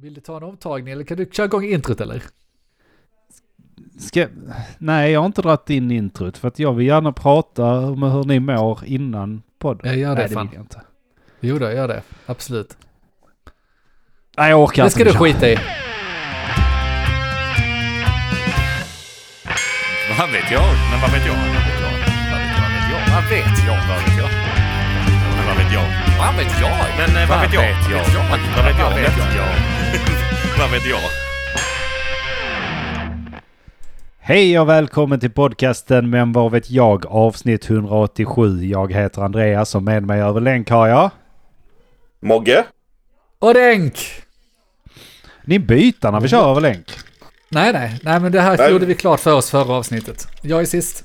Vill du ta en omtagning eller kan du köra igång introt eller? Ska, nej, jag har inte dragit in introt för att jag vill gärna prata om hur ni mår innan podden. Jag gör det nej, det fan. vill jag inte. Jo då, gör det. Absolut. Nej, jag orkar Det inte. ska du köra. skita i. Vad vet jag? Men vad vet jag? Vad vet jag? Vad vet jag? Vad vet jag? Vad vet jag? Men vad vet jag? Vad vet jag? Eh, vad vet jag? Vad vet jag? Hej och välkommen till podcasten Men vad vet jag avsnitt 187. Jag heter Andreas och med mig över länk har jag... Mogge? Odenk! Ni byter när vi kör över länk. Nej, nej, nej, men det här Nej. gjorde vi klart för oss förra avsnittet. Jag är sist.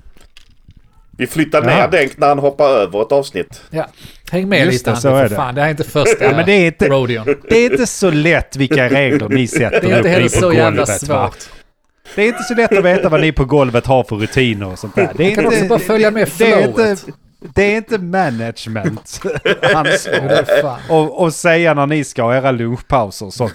Vi flyttar Ja. ner Denk när han hoppar över ett avsnitt. Ja, häng med Just lite det, så är det. fan. Det här är inte första Ja, men det är inte, rodeon. det är inte så lätt vilka regler ni sätter Det är inte upp heller så jävla svårt. Det är inte så lätt att veta vad ni på golvet har för rutiner och sånt där. Det är kan inte, också bara följa med det är inte, flowet. det är inte management ansvar. Och, och säga när ni ska ha era lunchpauser och sånt.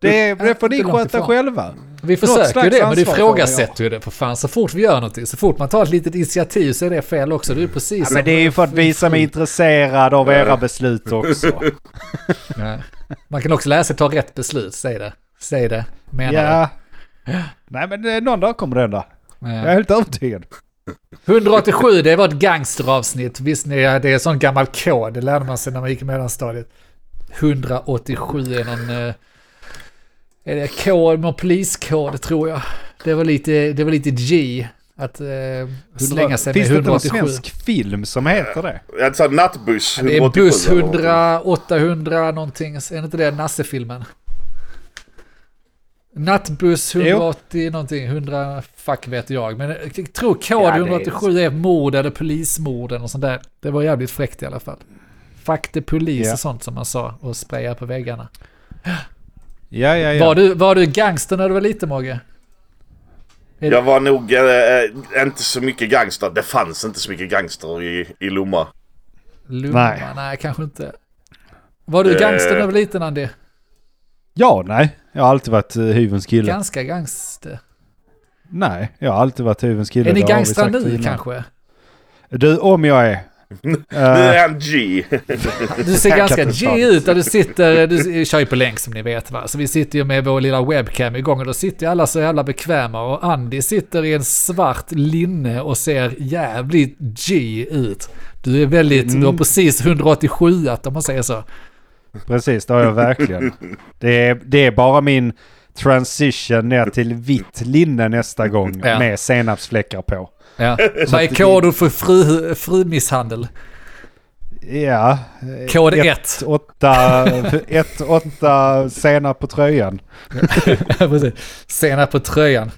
Det, det får ni sköta själva. Vi försöker ju det, men du ifrågasätter ju det för fan. Så fort vi gör någonting, så fort man tar ett litet initiativ så är det fel också. Du är precis Ja, som- men det är ju för att visa mig intresserad av era beslut också. Nej. Man kan också lära sig ta rätt beslut, säg det. Säg det, menar Ja. Nej men eh, någon dag kommer det hända. det. Jag är Ja. helt övertygad. 187, det var ett gangsteravsnitt. Visst ni, det är sån gammal kod, det lärde man sig när man gick i mellanstadiet. 187 är någon... Är det kod, någon poliskod tror jag. Det var lite, det var lite G. Att eh, slänga sig Finns med det inte någon 187. svensk film som heter det? Alltså nattbuss Det är 187 buss eller någonting. 100, 800 någonting. Är det inte det Nasse-filmen? Nattbuss 180 någonting, 100, fuck vet jag. Men jag tror kod Ja, det är 187 är mord eller polismord eller något sånt där. Det var jävligt fräckt i alla fall. Fuck the polis Ja. och sånt som man sa och spraya på väggarna. Ja, ja, ja. Var, du, var du gangster när du var liten Mogge? Jag var nog eh, inte så mycket gangster. Det fanns inte så mycket gangster i, i Lomma. Lumma? Nej. Nej. kanske inte. Var du Eh. gangster när du var liten Andy? Ja, nej. Jag har alltid varit uh, hyvens kille. Ganska gangster. Nej, jag har alltid varit hyvens kille. Är ni gangstrar nu innan. kanske? Du, om jag är. Nu Eh, är han G. Du ser ganska G ut där du sitter, du kör ju på länk som ni vet va. Så vi sitter ju med vår lilla webcam igång och då sitter ju alla så jävla bekväma och Andy sitter i en svart linne och ser jävligt G ut. Du är väldigt, du Mm. har precis 187 om man säger så. Precis, det har jag verkligen. Det är, det är bara min transition ner till vitt linne nästa gång Ja. med senapsfläckar på. Ja. Vad är koden för fru, frumisshandel? Ja. Kod ett, 1. Åtta, ett, åtta senap på tröjan. Senap på tröjan.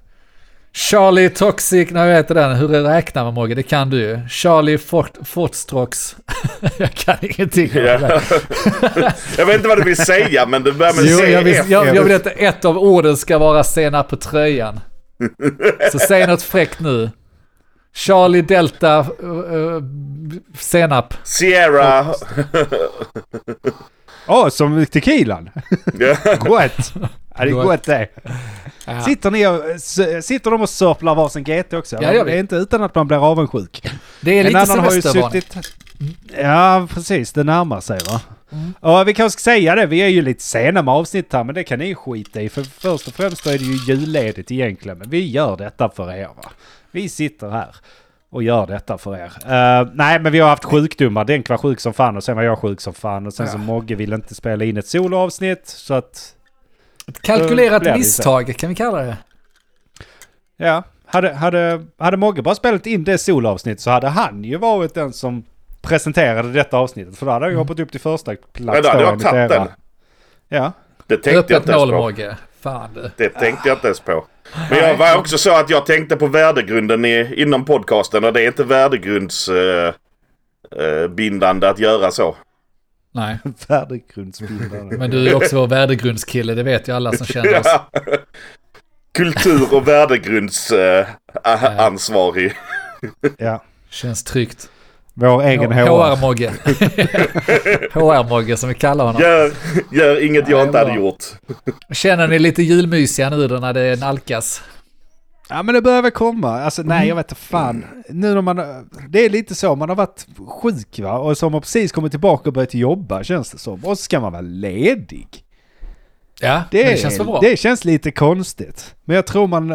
Charlie Toxic, nej jag heter den, hur räknar man Mogge? Det kan du ju. Charlie Fort, Fortstrox. jag kan ingenting. Ja. jag vet inte vad du vill säga men det börjar med Jo, jag, vill, jag, jag vill att ett av orden ska vara senap på tröjan. Så säg något fräckt nu. Charlie Delta uh, senap. Sierra. Åh, som tequilan. Ja. Gott! Ja, det är Gott. gott det. Ja. Sitter, ni och, sitter de och sörplar varsin GT också? Ja, det är inte utan att man blir avundsjuk. Det är En lite annan har ju semestervarning. suttit... Ja, precis. Det närmar sig va? Mm. Och vi kanske ska säga det, vi är ju lite sena med avsnitt här, men det kan ni skita i. För först och främst är det ju julledigt egentligen, men vi gör detta för er va. Vi sitter här och gör detta för er. Eh, nej, men vi har haft sjukdomar. Denk var sjuk som fan och sen var jag sjuk som fan. Och sen Ja. så Mogge ville inte spela in ett soloavsnitt, så att... Ett kalkylerat misstag, kan vi kalla det. Ja, hade, hade, hade Mogge bara spelat in det soloavsnitt så hade han ju varit den som presenterade detta avsnittet. För då hade han ju hoppat upp till första plats. Men då hade jag tagit den. Ja. Det tänkte jag Öppet inte ens på. Fan du. Det tänkte jag inte ens på. Men jag var också så att jag tänkte på värdegrunden i, inom podcasten och det är inte värdegrundsbindande eh, bindande att göra så. Nej, Värdegrundsbildare. men du är också vår värdegrundskille, det vet ju alla som känner oss. Ja. Kultur och värdegrundsansvarig. ja. Känns tryggt. Vår egen HR. HR-Mogge. HR-Mogge som vi kallar honom. Gör, gör inget jag Nej, inte hade gjort. Känner ni lite julmysiga nu då när det nalkas? Ja men det börjar väl komma. Alltså nej jag vet inte fan. Nu när man, det är lite så, man har varit sjuk va? Och så har man precis kommit tillbaka och börjat jobba känns det som. Och så ska man vara ledig. Ja, Det, det, känns väl bra. det känns lite konstigt. Men jag tror man...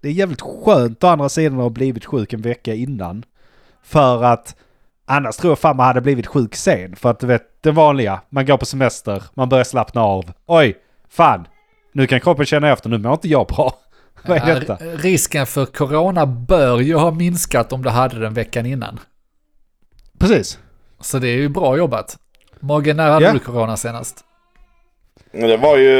Det är jävligt skönt å andra sidan att ha blivit sjuk en vecka innan. För att annars tror jag fan man hade blivit sjuk sen. För att du vet, det vanliga. Man går på semester, man börjar slappna av. Oj, fan. Nu kan kroppen känna efter, nu mår inte jag bra. Vad är Ja, detta? risken för corona bör ju ha minskat om du hade den veckan innan. Precis. Så det är ju bra jobbat. Mogge, när hade Ja. du corona senast? Det var ju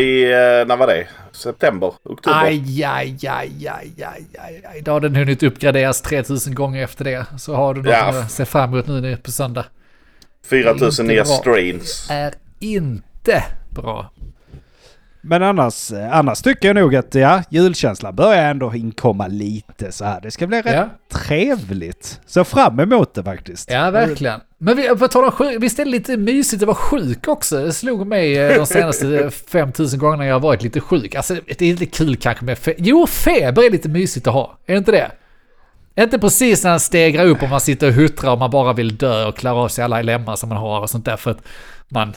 i, eh, när var det? September? Oktober? Aj, aj, aj, aj, aj, aj, aj. Då har den hunnit uppgraderas 3000 gånger efter det. Så har du något Ja. att se fram emot nu på söndag. 4000 inte nya strains. Är inte bra. Men annars, annars tycker jag nog att ja, julkänslan börjar ändå inkomma lite så här. Det ska bli rätt Ja. trevligt. Så fram emot det faktiskt. Ja, verkligen. Men vi, på tal om sjuk, visst är det lite mysigt att vara sjuk också? Det slog mig eh, de senaste 5000 gångerna jag har varit lite sjuk. Alltså det är lite kul kanske med fe- Jo, feber är lite mysigt att ha. Är det inte det? Inte precis när den stegrar upp och man sitter och huttrar och man bara vill dö och klara av sig alla lemmar som man har och sånt där för att man,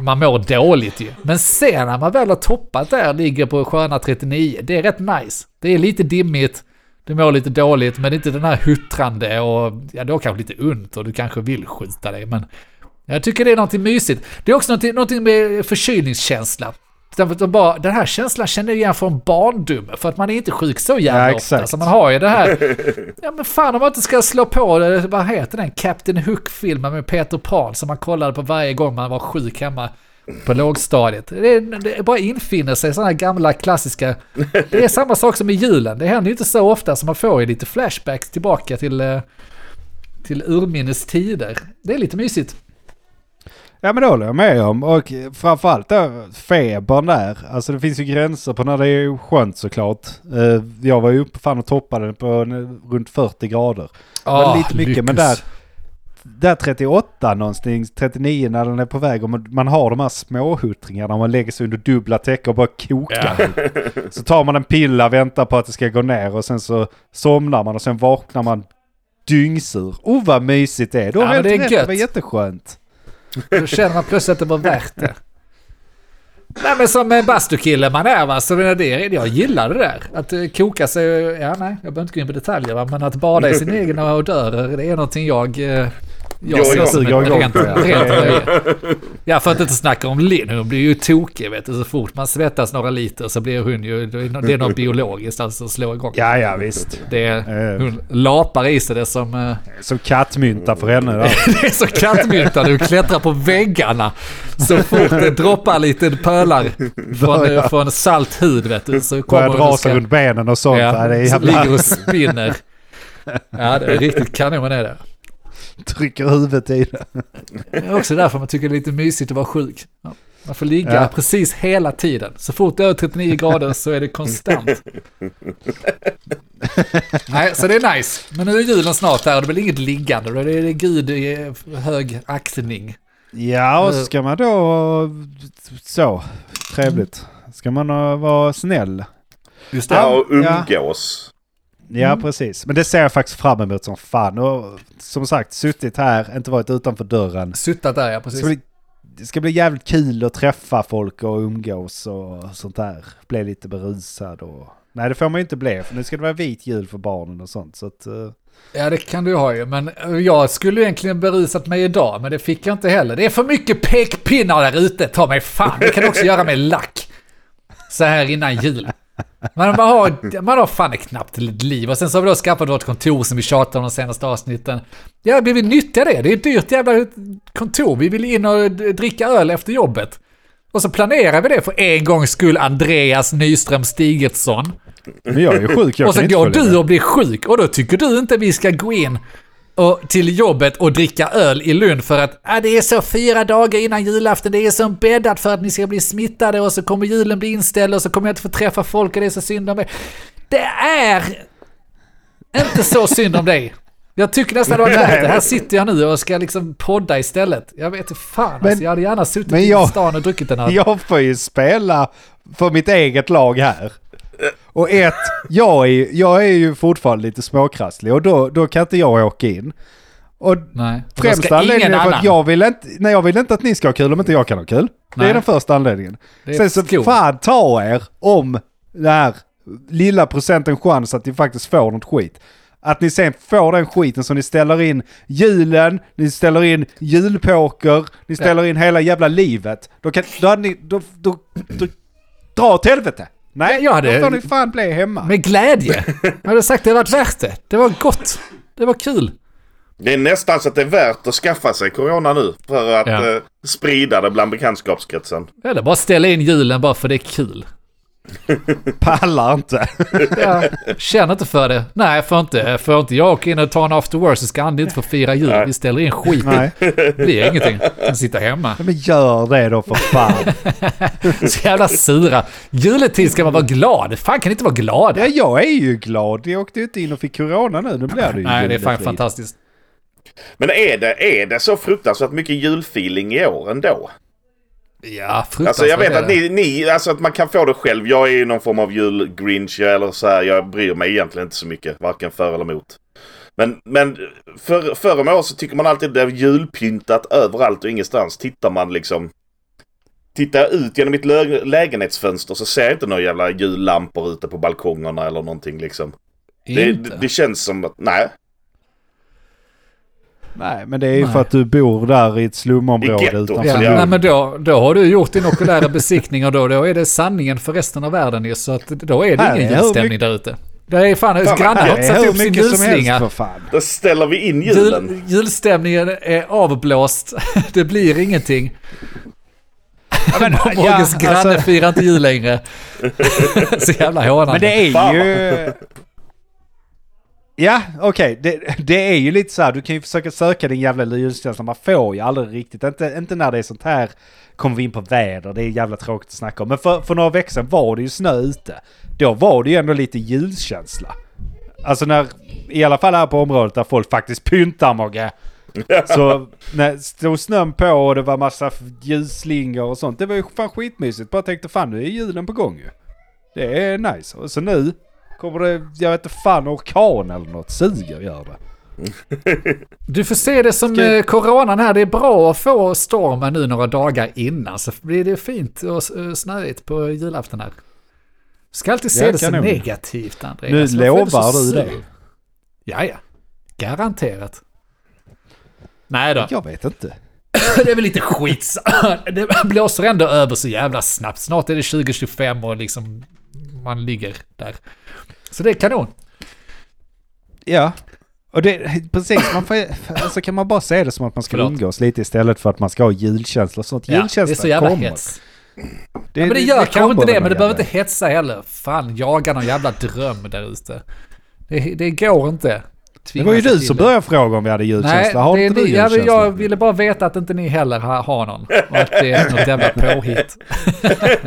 man mår dåligt ju. Men sen när man väl har toppat där, ligger på sköna 39, det är rätt nice. Det är lite dimmigt, du mår lite dåligt, men inte den här huttrande och ja, du har kanske lite ont och du kanske vill skjuta dig, men jag tycker det är någonting mysigt. Det är också någonting, någonting med förkylningskänsla. De bara, den här känslan känner jag igen från barndomen, för att man är inte sjuk så jävla Ja, ofta. Så man har ju det här, ja men fan om man inte ska slå på, det, vad heter den, Captain Hook-filmen med Peter Pan som man kollade på varje gång man var sjuk hemma på lågstadiet. Det, det bara infinner sig sådana här gamla klassiska, det är samma sak som i julen, det händer ju inte så ofta så man får ju lite flashbacks tillbaka till, eh, till urminnes tider. Det är lite mysigt. Ja men det håller jag med om. Och framförallt då febern där. Alltså det finns ju gränser på när det är skönt såklart. Eh, Jag var ju uppe fan och toppade på runt 40 grader. Det var Ah, lite mycket men lyckas. där, där 38 någonstans, 39 när den är på väg och man, har de här småhuttringarna man lägger sig under dubbla täcken och bara kokar. Så tar man en pilla, väntar på att det ska gå ner och sen så somnar man och sen vaknar man dyngsur. Oh vad mysigt det är. Du har Ja, men helt det är rätt, gött. det var jätteskönt. Då känner man plötsligt att det var värt det. Nej men som en bastukille man är va, så det är det, jag gillar det där. Att eh, koka sig, ja nej, jag behöver inte gå in på detaljer va, men att bada i sin egen odörer, det är någonting jag... eh, jag som ett Jag går rent, på det. Ja, för att inte snacka om Linn, hon blir ju tokig vet du. Så fort man svettas några liter så blir hon ju, det är något biologiskt alltså att slå igång. Ja ja visst. Det är, Eh. hon lapar i sig det som... eh, Som kattmynta för henne det är så kattmynta, du klättrar på väggarna. Så fort det droppar lite pölar från, Ja. från salt hud vet du. Så kommer Börjar dra sig runt benen och sånt. Ja, det är ja, så ligger jävla... och spinner. Ja, det är riktigt kanon är det. Trycker huvudet i det. Det är också därför man tycker det är lite mysigt att vara sjuk. Man får ligga Ja. precis hela tiden. Så fort det är över 39 grader så är det konstant. Nej, så det är nice. Men nu är julen snart här och det blir inget liggande. Då är det Gud i hög aktning. Ja, och så ska man då... Så, trevligt. Ska man vara snäll? Just det. Ja, och Ja. umgås. Ja, Mm. precis. Men det ser jag faktiskt fram emot som fan. Och som sagt, suttit här, inte varit utanför dörren. Suttat där ja, precis. ska, bli, det ska bli jävligt kul att träffa folk och umgås och sånt där. Bli lite berusad och... Nej, det får man ju inte bli, för nu ska det vara vit jul för barnen och sånt. Så att... eh, Ja, det kan du ha ju. Men eh, jag skulle egentligen berusat mig idag, men det fick jag inte heller. Det är för mycket pekpinnar där ute, ta mig fan. Det kan också göra med lack. Så här innan jul. Man, man, har, man har fan knappt ett liv. Och sen så har vi då skaffat vårt kontor som vi tjatade om de senaste avsnitten. Ja, vi vill nyttja det. Det är ett dyrt jävla kontor. Vi vill in och dricka öl efter jobbet. Och så planerar vi det för en gångs skull, Andreas Nyström Stigertsson. Men jag är ju sjuk, jag och så går du och blir sjuk och då tycker du inte vi ska gå in och, till jobbet och dricka öl i Lund för att ah, det är så fyra dagar innan julafton, det är så bäddat för att ni ska bli smittade och så kommer julen bli inställd och så kommer jag inte få träffa folk och det är så synd om mig. Det är inte så synd om dig. Jag tycker nästan det var värt det. Här sitter jag nu och ska liksom podda istället. Jag vet inte fan Men- alltså, jag hade gärna suttit men i jag- stan och druckit den här. Jag får ju spela för mitt eget lag här. Och ett, jag är, jag är ju fortfarande lite småkrasslig och då, då kan inte jag åka in. Och Nej. Främsta anledningen är för att jag vill inte, nej jag vill inte att ni ska ha kul om inte jag kan ha kul. Det Nej. är den första anledningen. Det Sen så skor. fan ta er om den här lilla procenten chans att ni faktiskt får något skit. Att ni sen får den skiten som ni ställer in julen, ni ställer in julpoker, ni ställer in hela jävla livet. Då kan, då hade ni, då, då, då, dra åt helvete. Nej, Jag hade- då får ni fan bli hemma. Med glädje. Jag hade sagt det varit värt det. Det var gott. Det var kul. Det är nästan så att det är värt att skaffa sig corona nu. För att Ja. eh, sprida det bland bekantskapskretsen. Eller bara ställa in julen bara för det är kul. Pallar inte. Jag känner inte för det. Nej, får inte, får inte jag åka in och ta en after work så ska Andy inte få fira jul. Vi ställer in skit. Nej, Det blir ingenting. Kan sitta hemma. men gör det då för fan. Så jävla sura. Juletid ska man vara glad. Fan kan inte vara glad. Ja, jag är ju glad. Jag åkte ju inte in och fick corona nu. Nu blir det ju Nej, det är fan fantastiskt. Men är det, är det så fruktansvärt mycket julfeeling i år ändå? Ja, fruktansvärt Alltså jag vet att ni, ni, alltså att man kan få det själv. Jag är ju någon form av julgrinch eller så här. Jag bryr mig egentligen inte så mycket. Varken för eller emot. Men, men för, förr om år så tycker man alltid det är julpyntat överallt och ingenstans. Tittar man liksom... Tittar jag ut genom mitt lö- lägenhetsfönster så ser jag inte några jävla jullampor ute på balkongerna eller någonting liksom. Det, Inte. det, det känns som att, nej. Nej, men det är ju Nej. för att du bor där i ett slumområde I utanför Ja, Ja. nej, men då, då har du gjort din okulära besiktning och då, då är det sanningen för resten av världen ju. Så att då är det Här ingen julstämning mycket- där ute. Det är fan, Fan, grannen har satt upp sin julslinga. för fan. Då ställer vi in julen. Jul, julstämningen är avblåst. Det blir ingenting. men, Mogges ja, granne alltså- firar inte jul längre. Så jävla hånande. Men det är Fan. ju... Ja, okej. Det, det är ju lite så här, du kan ju försöka söka din jävla julkänsla. Man får ju aldrig riktigt, inte, inte när det är sånt här, kommer vi in på väder, det är jävla tråkigt att snacka om. Men för, för några veckor sedan var det ju snö ute. Då var det ju ändå lite julkänsla. Alltså när, i alla fall här på området där folk faktiskt pyntar Mogge. Så när stod snön på och det var massa ljusslingor och sånt. Det var ju fan skitmysigt. Bara tänkte fan nu är julen på gång ju. Det är nice. Och så nu kommer det, jag vet inte fan, orkan eller något. Suger gör det. Du får se det som Ska- eh, coronan här. Det är bra att få stormen nu några dagar innan. Så blir det fint och eh, snöigt på julafton här. Ska alltid se Ja, det som kanon. negativt, Andreas. Nu lovar du det? Ja, ja. Garanterat. Nej då. Jag vet inte. Det är väl lite skit. Det blåser ändå över så jävla snabbt. Snart är det 2025 och liksom man ligger där. Så det är kanon. Ja. Och det, precis, man får, alltså kan man bara se det som att man ska Förlåt. umgås lite istället för att man ska ha julkänsla och sånt. Ja, det är Julkänsla så jävla kommer. hets. Ja, men det gör kanske kommer inte det, men det behöver inte hetsa heller. Fan, jaga någon jävla dröm där ute. Det, det går inte. Det var ju du som började fråga om vi hade Nej, julkänsla. Har det är inte du ni, jag, julkänsla? jag ville bara veta att inte ni heller har, har någon. Och att det är något jävla påhitt.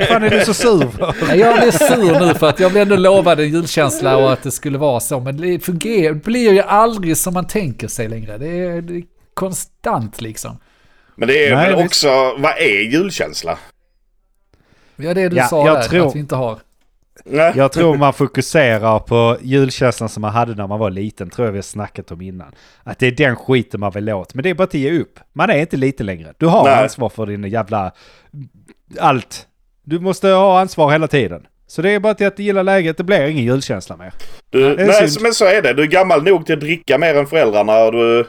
fan är du så sur för? Jag blir sur nu för att jag blev ändå lovad en julkänsla och att det skulle vara så. Men det fungerar, blir ju aldrig som man tänker sig längre. Det är, det är konstant liksom. Men det är Nej, väl visst. också, vad är julkänsla? Ja, det du Ja, sa jag där, tror- att vi inte har. Nej. Jag tror man fokuserar på julkänslan som man hade när man var liten, tror jag vi har snackat om innan. Att det är den skiten man vill åt. Men det är bara att ge upp. Man är inte lite längre. Du har Nej. ansvar för din jävla... Allt. Du måste ha ansvar hela tiden. Så det är bara till att gilla läget, det blir ingen julkänsla mer. Du, nej, synd. men så är det. Du är gammal nog till att dricka mer än föräldrarna och du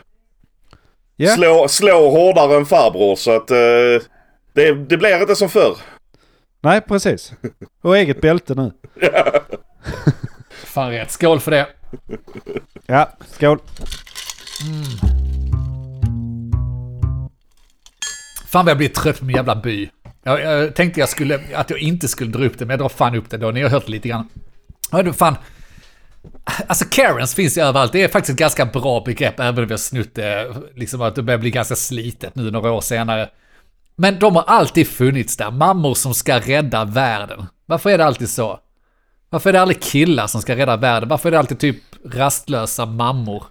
Ja. slår, slår hårdare än farbror. Så att eh, det, det blir inte som förr. Nej, precis. Och eget bälte nu. Fan rätt. Skål för det. Ja, skål. Fan vad jag blir trött på min jävla by. Jag, jag tänkte jag skulle, att jag inte skulle dra upp det, men jag drar fan upp det då. Ni har hört lite grann. Ja, du, fan. Alltså Karens finns ju överallt. Det är faktiskt ett ganska bra begrepp, även om vi har snutt det. Liksom att det börjar bli ganska slitet nu några år senare. Men de har alltid funnits där. Mammor som ska rädda världen. Varför är det alltid så? Varför är det aldrig killar som ska rädda världen? Varför är det alltid typ rastlösa mammor?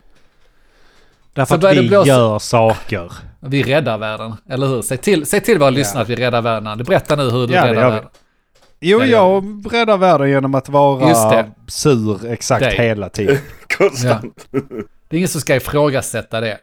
Därför att vi blåsa- gör saker. Vi räddar världen, eller hur? Säg till, säg till våra lyssnare att vi räddar världen. Berätta nu hur du Ja, räddar världen. Jo, Ja, jag räddar världen genom att Just vara det. sur exakt Dig. hela tiden. Konstant. Det är ingen som ska ifrågasätta det.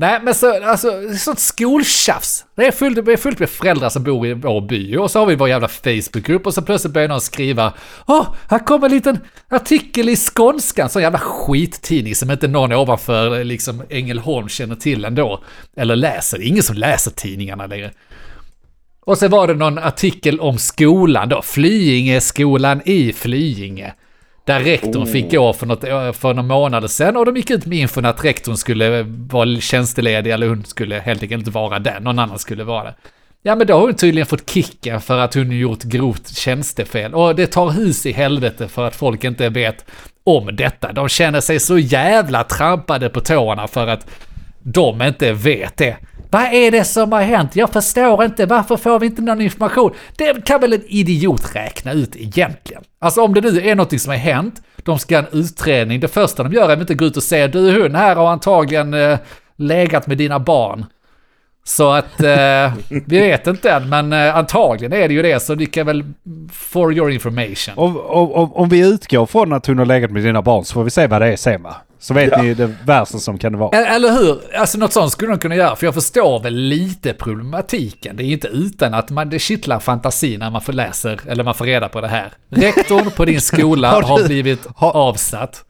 Nej, men så, alltså, sånt skoltjafs. Det är, fullt, det är fullt med föräldrar som bor i vår by och så har vi vår jävla Facebookgrupp och så plötsligt börjar någon skriva Åh, här kommer en liten artikel i Skånskan, sån jävla skittidning som inte någon ovanför liksom Ängelholm känner till ändå. Eller läser, det är ingen som läser tidningarna längre. Och så var det någon artikel om skolan då, Flyingeskolan i Flyinge. Där rektorn fick gå för, något, för några månader sedan och de gick ut med infon att rektorn skulle vara tjänsteledig eller hon skulle helt enkelt inte vara där, någon annan skulle vara det. Ja men då har hon tydligen fått kicken för att hon gjort grovt tjänstefel och det tar hus i helvete för att folk inte vet om detta. De känner sig så jävla trampade på tårna för att de inte vet det. Vad är det som har hänt? Jag förstår inte. Varför får vi inte någon information? Det kan väl en idiot räkna ut egentligen? Alltså om det nu är något som har hänt, de ska ha en utredning. Det första de gör är att inte gå ut och säga du hon här har antagligen eh, legat med dina barn. Så att eh, vi vet inte än, men eh, antagligen är det ju det. Så vi kan väl, for your information. Om, om, om, om vi utgår från att hon har legat med dina barn så får vi se vad det är sen va? Så vet Ja. ni det värsta som kan vara. Eller eller hur? Alltså något sånt skulle de kunna göra, för jag förstår väl lite problematiken. Det är inte utan att man, det kittlar fantasin när man får läser, eller man får reda på det här. Rektorn på din skola Har har, du- blivit har- avsatt.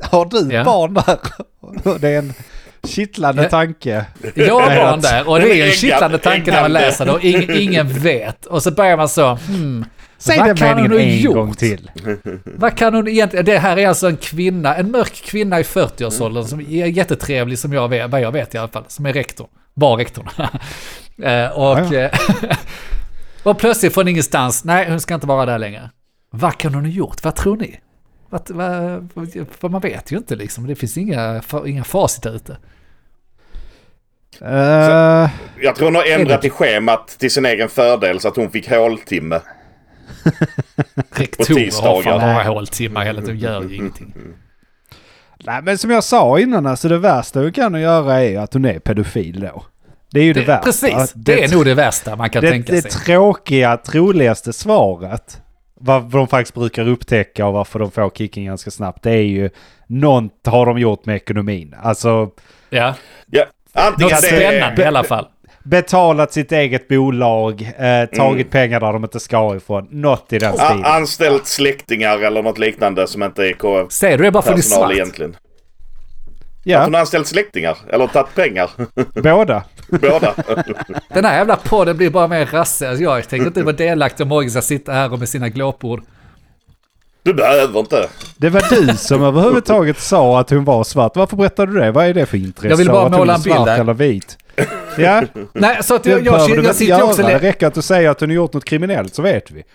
Har du Ja. barn där? Det är en kittlande Ja. tanke. Jag barn att- där och det är en kittlande tanke när man läser det och ing, ingen vet. Och så börjar man så, hmm, Säg Vad den kan meningen hon ha en gjort? gång till. Vad kan hon egentligen... Det här är alltså en kvinna, en mörk kvinna i 40-årsåldern som är jättetrevlig som jag vet, vad jag vet i alla fall, som är rektor. Var rektorn. Eh, och, Ja, eh, och plötsligt från ingenstans, nej hon ska inte vara där längre. Vad kan hon ha gjort? Vad tror ni? Vad, vad, för man vet ju inte liksom, det finns inga, inga facit där ute. Eh, Jag tror hon har ändrat det- i schemat till sin egen fördel så att hon fick håltimme. Rektorer har fan bara håltimmar hela tiden, de gör ju ingenting. nej men som jag sa innan, alltså det värsta hon kan göra är att hon är pedofil då. Det är ju det, Det, värsta. precis, det är nog det värsta man kan det, tänka det sig. tråkiga, troligaste svaret, vad de faktiskt brukar upptäcka och varför de får kicken ganska snabbt, det är ju något har de gjort med ekonomin. Alltså Ja, Ja, antingen något spännande i alla fall. betalat sitt eget bolag, eh, tagit pengar där de inte ska ifrån. Något i den a- stilen. anställt släktingar eller något liknande som inte är KF-personal Ser du det bara för att det är svart? egentligen. Att Ja, hon har anställt släktingar eller tagit pengar. båda. Båda. Den här jävla podden blir bara mer. Alltså jag tänker inte vara delaktig om Morgan ska sitta här och med sina glåpord. Du behöver inte. Det var du som överhuvudtaget sa att hon var svart. Varför berättar du det? Vad är det för intresse? Jag ville bara måla en bild svart där. eller vit? Ja, Nej, så att jag, jag, jag, väl sitter också... Det räcker att du säger att hon har gjort något kriminellt så vet vi.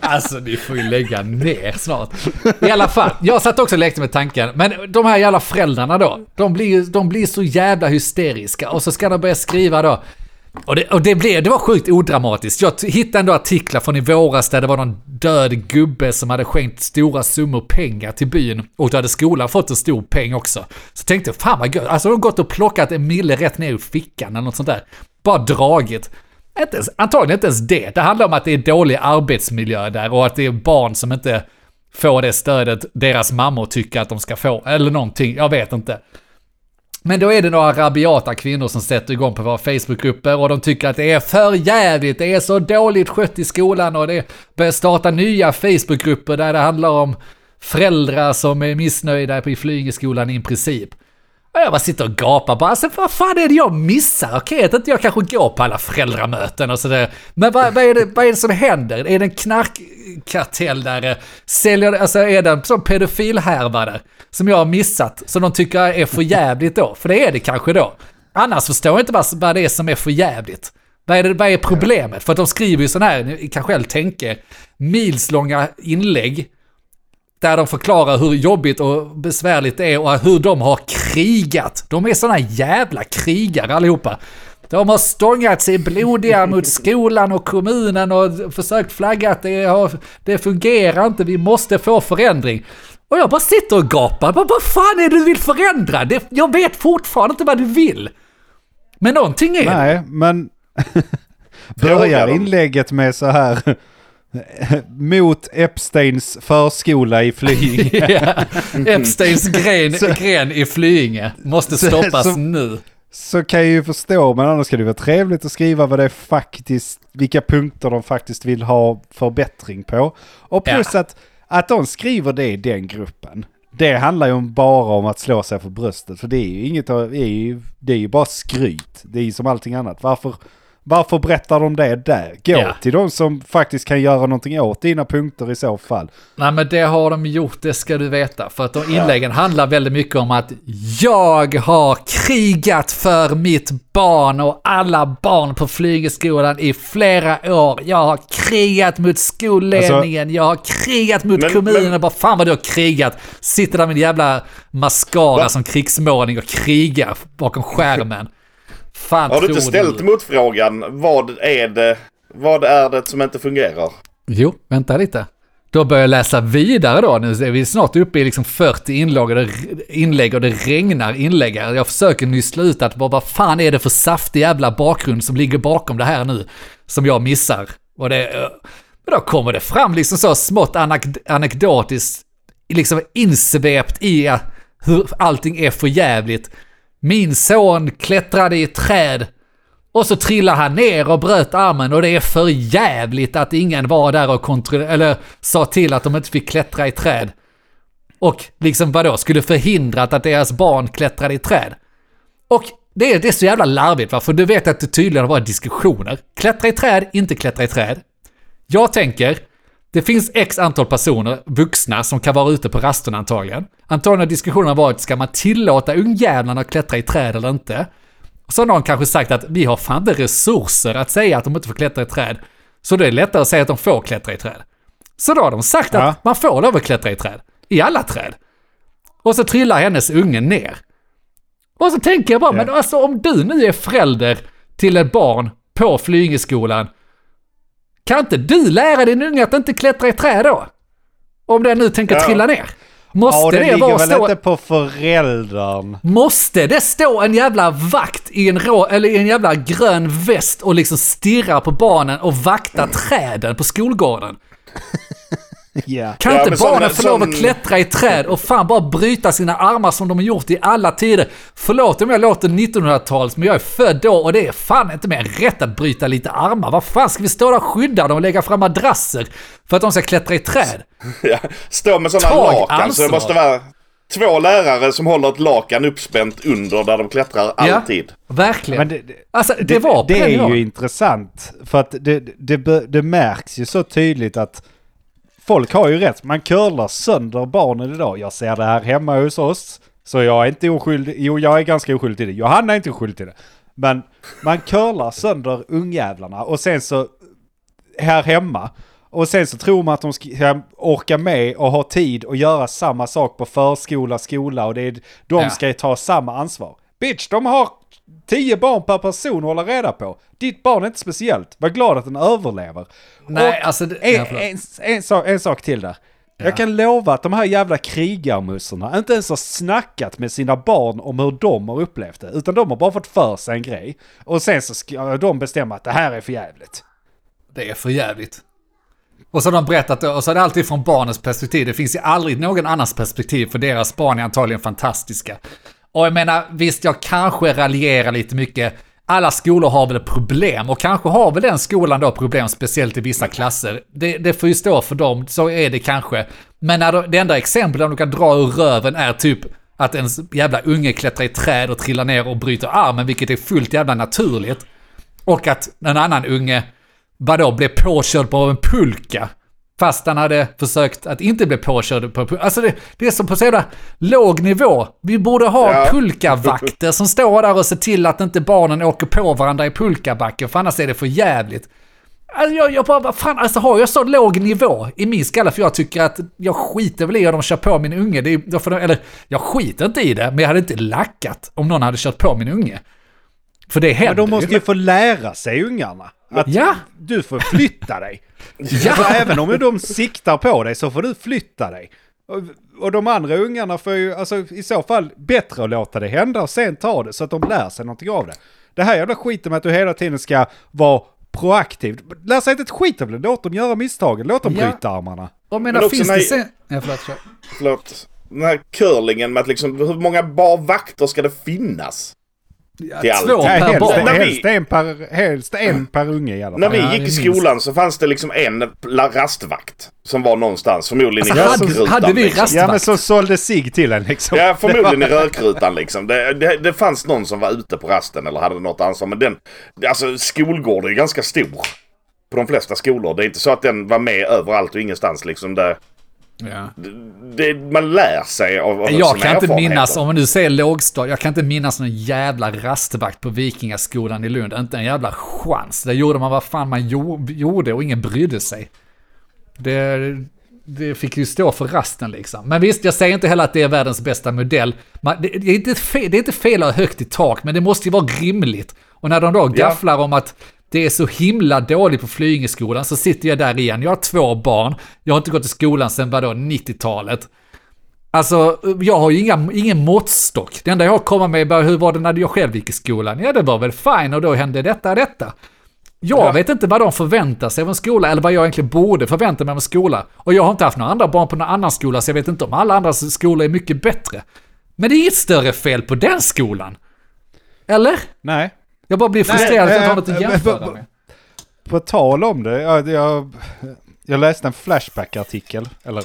Alltså ni får ju lägga ner snart. I alla fall, jag satt också och lekte med tanken. Men de här jävla föräldrarna då, de blir, de blir så jävla hysteriska. Och så ska de börja skriva då. Och det, och det, blev, det var sjukt odramatiskt. Jag hittade ändå artiklar från i våras där det var någon död gubbe som hade skänkt stora summor pengar till byn. Och då hade skolan fått en stor peng också. Så tänkte jag, fan vad gött. Alltså de har gått och plockat en mille rätt ner ur fickan eller något sånt där. Bara dragit. Inte ens, antagligen inte ens det. Det handlar om att det är dålig arbetsmiljö där och att det är barn som inte får det stödet deras mammor tycker att de ska få. Eller någonting, jag vet inte. Men då är det några rabiata kvinnor som sätter igång på våra Facebookgrupper och de tycker att det är för jävligt, det är så dåligt skött i skolan och det börjar starta nya Facebookgrupper där det handlar om föräldrar som är missnöjda på i flygskolan i princip. Och jag bara sitter och gapar bara, alltså vad fan är det jag missar? Okej, att inte jag kanske går på alla föräldramöten och sådär. Men vad, vad, är det, vad är det som händer? Är det en knarkkartell där? Eh, säljer, alltså är det en sån pedofilhärva där? Som jag har missat, som de tycker är för jävligt då? För det är det kanske då. Annars förstår jag inte vad, vad det är som är för jävligt. Vad är, det, vad är problemet? För att de skriver ju sån här, ni kan själv tänka, milslånga inlägg där de förklarar hur jobbigt och besvärligt det är och hur de har krigat. De är såna jävla krigare allihopa. De har stångat sig blodiga mot skolan och kommunen och försökt flagga att det, har, det fungerar inte, vi måste få förändring. Och jag bara sitter och gapar. Bara, vad fan är det du vill förändra? Det, jag vet fortfarande inte vad du vill. Men någonting är. Nej, men börjar inlägget med så här mot Epsteins förskola i Flyinge. Ja. Epsteins gren, Så- gren i Flyinge måste stoppas så- nu. Så kan jag ju förstå, men annars ska det vara trevligt att skriva vad det är faktiskt, vilka punkter de faktiskt vill ha förbättring på. Och plus att, att de skriver det i den gruppen. Det handlar ju bara om att slå sig för bröstet, för det är ju inget, det är ju, det är ju bara skryt. Det är ju som allting annat. Varför, varför berättar de det där? Gå Ja. till de som faktiskt kan göra någonting åt dina punkter i så fall. Nej men det har de gjort, det ska du veta. För att de inläggen handlar väldigt mycket om att jag har krigat för mitt barn och alla barn på flygeskolan i flera år. Jag har krigat mot skolledningen, jag har krigat mot Men- kommunen. men- Bara fan vad du har krigat. Sitter där med en jävla mascara Va? som krigsmålning och krigar bakom skärmen. Fan Har du inte ställt du? motfrågan, vad är det, vad är det som inte fungerar? Jo, vänta lite. Då börjar jag läsa vidare då. Nu är vi snart uppe i liksom 40 inlägg och det, inlägg och det regnar inlägg. Jag försöker nyssla ut att vad, vad fan är det för saftig jävla bakgrund som ligger bakom det här nu. Som jag missar. Och det, eh, men då kommer det fram liksom så smått anek- anekdotiskt, liksom insvept i hur allting är för jävligt. Min son klättrade i ett träd och så trillade han ner och bröt armen och det är för jävligt att ingen var där och kontrollerade, eller sa till att de inte fick klättra i träd. Och liksom vadå, skulle förhindrat att deras barn klättrade i träd. Och det är, det är så jävla larvigt va, för du vet att det tydligen har varit diskussioner. Klättra i träd, inte klättra i träd. Jag tänker, det finns x antal personer, vuxna, som kan vara ute på rasterna antagligen. Antagligen har diskussionen varit, ska man tillåta ungjävlarna att klättra i träd eller inte? Så har någon kanske sagt att vi har fan inte resurser att säga att de inte får klättra i träd. Så det är lättare att säga att de får klättra i träd. Så då har de sagt Ja. att man får lov att klättra i träd. I alla träd. Och så trillar hennes unge ner. Och så tänker jag bara, men alltså om du nu är förälder till ett barn på Flyingeskolan, kan inte du lära din unge att inte klättra i träd då? Om den nu tänker Ja. trilla ner. Ja, Måste och det det vara väl stå... inte på föräldern. Måste det stå en jävla vakt i en, rå, eller i en jävla grön väst och liksom stirra på barnen och vakta träden på skolgården? Ja. Kan Ja, inte barnen få lov att klättra i träd och fan bara bryta sina armar som de har gjort i alla tider? Förlåt om jag låter 1900-tals, men jag är född då och det är fan inte mer rätt att bryta lite armar. Vad fan ska vi stå där och skydda dem och lägga fram madrasser för att de ska klättra i träd? Ja, stå med sådana lakan så ansvar. det måste vara två lärare som håller ett lakan uppspänt under där de klättrar alltid. Ja, verkligen. Men det, det, alltså det, var på det är ju intressant. För att det, det, det, det märks ju så tydligt att folk har ju rätt. Man curlar sönder barnen idag. Jag ser det här hemma hos oss. Så jag är inte oskyldig. Jo, jag är ganska oskyldig till det. Johanna är inte oskyldig till det. Men man curlar sönder ungjävlarna och sen så här hemma. Och sen så tror man att de ska orka med och ha tid och göra samma sak på förskola, skola och det är, de Ja. ska ju ta samma ansvar. Bitch, de har tio barn per person att hålla reda på. Ditt barn är inte speciellt. Var glad att den överlever. Nej, Och alltså... Det, en, ja, en, en, sak, en sak till där. Jag kan lova att de här jävla krigarmussorna inte ens har snackat med sina barn om hur de har upplevt det. Utan de har bara fått för sig en grej. Och sen så ska de bestämma att det här är för jävligt. Det är för jävligt. Och så har de berättat, och så är det alltid från barnens perspektiv. Det finns ju aldrig någon annans perspektiv, för deras barn är antagligen fantastiska. Och jag menar, visst jag kanske raljerar lite mycket. Alla skolor har väl problem, och kanske har väl den skolan då problem, speciellt i vissa klasser. Det, det får ju stå för dem, så är det kanske. Men när de, det enda exemplet de kan dra ur röven är typ att en jävla unge klättrar i träd och trillar ner och bryter armen, vilket är fullt jävla naturligt. Och att en annan unge, vadå, blev påkörd på en pulka. Fast han hade försökt att inte bli påkörd på. Alltså det, det är som på så jävla låg nivå. Vi borde ha Ja. pulkavakter som står där och ser till att inte barnen åker på varandra i pulkabacken, för annars är det för jävligt. Alltså jag, jag bara, fan, alltså har jag så låg nivå i min skalle för jag tycker att jag skiter väl i om de kör på min unge. Det är, eller jag skiter inte i det, men jag hade inte lackat om någon hade kört på min unge. För det händer Men de måste ju. få lära sig ungarna. Att Ja. du får flytta dig. Ja. För även om de siktar på dig så får du flytta dig. Och, och de andra ungarna får ju, alltså i så fall, bättre att låta det hända och sen ta det så att de lär sig någonting av det. Det här jävla skiten med att du hela tiden ska vara proaktiv. Lär sig inte ett skit av det, låt dem göra misstagen, låt dem Ja. bryta armarna. Men menar, också finns när- det sen... Ja, förlåt. Förlåt. Den här curlingen med att liksom, hur många bar vakter ska det finnas? Ja, Till två per helst, barn. När vi- helst, en per, helst en per unge i alla När fall. vi Ja, gick i skolan så fanns det liksom en rastvakt. Som var någonstans, förmodligen Alltså, i hade- rökrutan. hade vi liksom. rast- Ja men så sålde sig till en liksom. Ja, förmodligen i rökrutan liksom. Det, det, det fanns någon som var ute på rasten eller hade något ansvar. Men den, alltså skolgården är ganska stor. På de flesta skolor. Det är inte så att den var med överallt och ingenstans liksom. Det, Ja. det, man lär sig av, av Jag kan inte minnas, om man nu säger lågstadiet, jag kan inte minnas någon jävla rastvakt på Vikingaskolan i Lund. Inte en jävla chans. Där gjorde man vad fan man jo- gjorde och ingen brydde sig. Det, det fick ju stå för rasten liksom. Men visst, jag säger inte heller att det är världens bästa modell. Man, det, det, är inte fel, det är inte fel att ha högt i tak, men det måste ju vara rimligt. Och när de då gafflar om att det är så himla dåligt på Flyingeskolan så sitter jag där igen. Jag har två barn. Jag har inte gått i skolan sedan vadå, 90-talet. Alltså, jag har ju inga, ingen måttstock. Det enda jag har att komma med är bara hur var det när jag själv gick i skolan? Ja, det var väl fine och då hände detta och detta. Jag vet inte vad de förväntar sig av en skola eller vad jag egentligen borde förvänta mig av en skola. Och jag har inte haft några andra barn på någon annan skola så jag vet inte om alla andra skolor är mycket bättre. Men det är inget större fel på den skolan. Eller? Nej. Jag bara blir frustrerad att jag inte har något att jämföra med. På tal om det, jag, jag, jag läste en Flashback-artikel, eller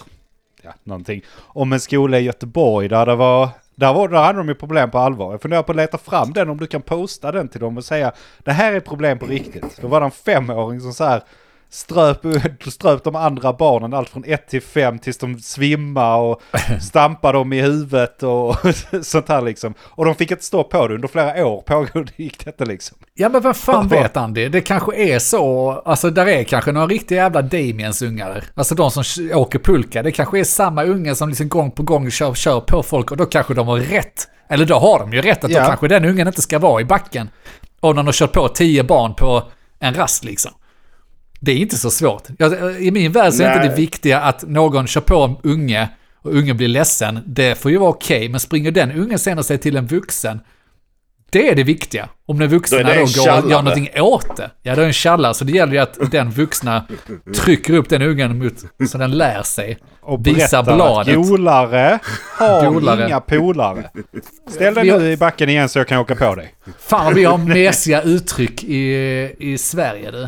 ja, någonting, om en skola i Göteborg där det var, där, var, där hade de ju problem på allvar. Jag funderar på att leta fram den, om du kan posta den till dem och säga det här är problem på riktigt. Då var det en femåring som så här ströp, ströp de andra barnen allt från ett till fem tills de svimmade och stampade dem i huvudet och sånt här liksom. Och de fick inte stå på det under flera år, pågår gick detta liksom. Ja men vad fan vet Andy? Det kanske är så, alltså där är kanske några riktiga jävla Damiens ungar. Alltså de som åker pulka, det kanske är samma unga som liksom gång på gång kör, kör på folk och då kanske de har rätt. Eller då har de ju rätt att Ja. då kanske den ungen inte ska vara i backen. Om de har kört på tio barn på en rast liksom. Det är inte så svårt. Jag, I min värld så är inte Nej. det viktiga att någon kör på en unge och ungen blir ledsen. Det får ju vara okej, men springer den ungen sen och säger till en vuxen, det är det viktiga. Om den vuxna Då då, går och gör någonting åt det. Ja, det är en tjallare, så det gäller ju att den vuxna trycker upp den ungen mot, så den lär sig. Och Visa bladet. att golare har Golare. inga polare. Ställ dig har- nu i backen igen så jag kan åka på dig. Fan vi har mesiga uttryck i, i Sverige du.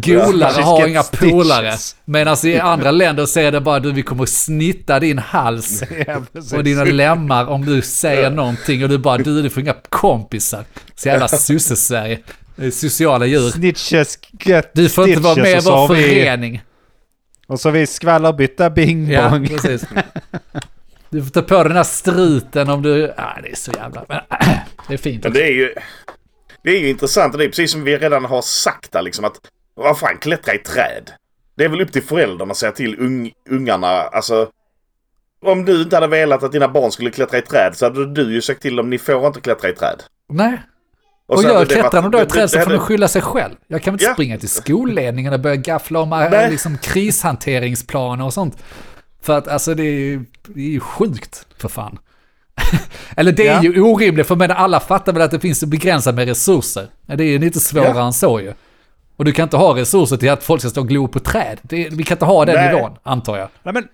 Golare har inga Stitches. polare. Medan i andra länder är det bara du, vi kommer snitta din hals och dina lemmar om du säger någonting och du bara du, du får inga kompisar. Så jävla sosse-Sverige. Sociala djur. Snitches, get Du får inte vara med i stitches, och så vår vi- förening. Och så har vi skvallerbytta bing Ja, precis. Du får ta på den här struten om du... Ja, det är så jävla... Men, det är fint. Men det är ju... Det är ju intressant och det är precis som vi redan har sagt där liksom att... Vad fan, klättra i träd. Det är väl upp till föräldrarna att säga till ung, ungarna, alltså... Om du inte hade velat att dina barn skulle klättra i träd så hade du ju sagt till dem, ni får inte klättra i träd. Nej. Och, hade det klättrar de då i träd så får de skylla sig själv. Jag kan väl inte Ja. springa till skolledningen och börja gaffla om äh, liksom, krishanteringsplaner och sånt. För att alltså det är ju, det är ju sjukt för fan. Eller det är Ja. ju orimligt, för men alla fattar väl att det finns begränsat med resurser. Det är ju lite svårare Ja. än så ju. Och du kan inte ha resurser till att folk ska stå och glo på träd. Det, vi kan inte ha den Nej. nivån, antar jag. Nej, men,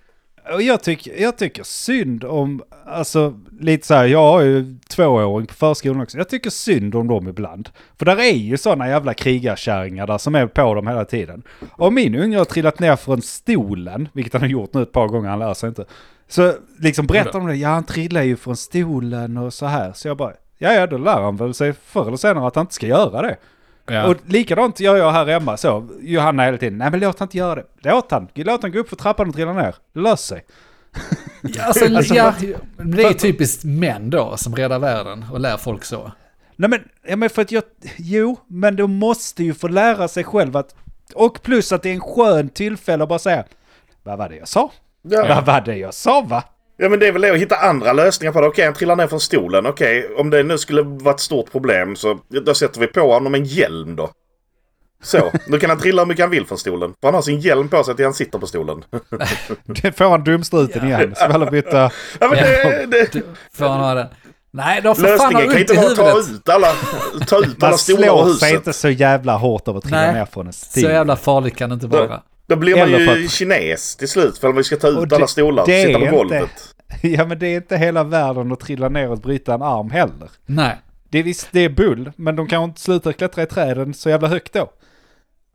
jag, tycker, jag tycker synd om, alltså lite så här, jag har ju tvååring på förskolan också. Jag tycker synd om dem ibland. För där är ju sådana jävla krigarkärringar där som är på dem hela tiden. Och min unge har trillat ner från stolen, vilket han har gjort nu ett par gånger, han lär sig inte. Så liksom berättar de det, ja han trillar ju från stolen och så här. Så jag bara, ja ja då lär han väl sig förr eller senare att han inte ska göra det. Ja. Och likadant gör jag här hemma så. Johanna hela tiden, nej men låt han inte göra det. Låt han, låt han gå upp för trappan och trilla ner. Det löser sig. Ja, alltså, Alltså, ja, det är typiskt män då som räddar världen och lär folk så. Nej men, ja, men för att jag, jo, men de måste ju få lära sig själv att, och plus att det är en skön tillfälle att bara säga, vad var det jag sa? Ja. Vad var det jag sa va? Ja men det är väl det att hitta andra lösningar på det. Okej, han trillar ner från stolen. Okej, om det nu skulle vara ett stort problem så då sätter vi på honom en hjälm då. Så. Nu kan han trilla hur mycket han vill från stolen. För han har sin hjälm på sig till han sitter på stolen. Det får han dumstruten igen. Ska väl byta... Ja, men det, det, Får han ha den? Nej, de får fan ha kan ont i inte vara att ta huvudet. ut alla, ta ut alla Man stolar ur slår sig huset. inte så jävla hårt av att trilla Nej, ner från en Så stig. jävla farligt kan det inte vara. Då blir man Eller ju att- kines till slut för om vi ska ta ut alla stolar och sitta på inte- golvet. Ja men det är inte hela världen att trilla ner och bryta en arm heller. Nej. Det är visst, det är bull, men de kan inte sluta klättra i träden så jävla högt då.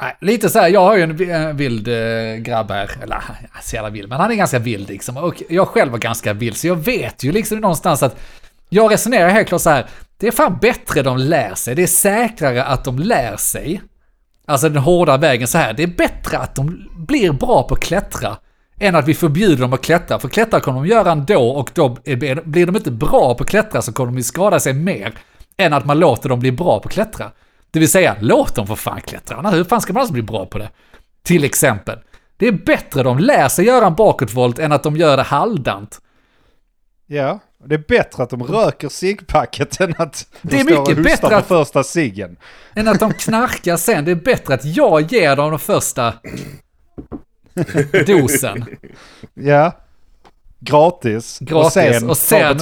Nej, lite så här, jag har ju en vi- en vild eh, grabb här, eller så jävla vild, men han är ganska vild liksom. Och jag själv var ganska vild, så jag vet ju liksom någonstans att jag resonerar helt klart så här, det är fan bättre de lär sig, det är säkrare att de lär sig. Alltså den hårda vägen så här, det är bättre att de blir bra på att klättra än att vi förbjuder dem att klättra. För klättra kommer de göra ändå och då blir de inte bra på att klättra så kommer de skada sig mer än att man låter dem bli bra på att klättra. Det vill säga, låt dem för fan klättra. Hur fan ska man alltså bli bra på det? Till exempel. Det är bättre de lär sig göra en bakåtvolt än att de gör det halvdant. Ja, det är bättre att de röker ciggpacket än att de Det är står och mycket bättre att- första ciggen. Än att de knarkar sen. Det är bättre att jag ger dem den första dosen. Ja. Gratis. Gratis. Och sen, Och sen-.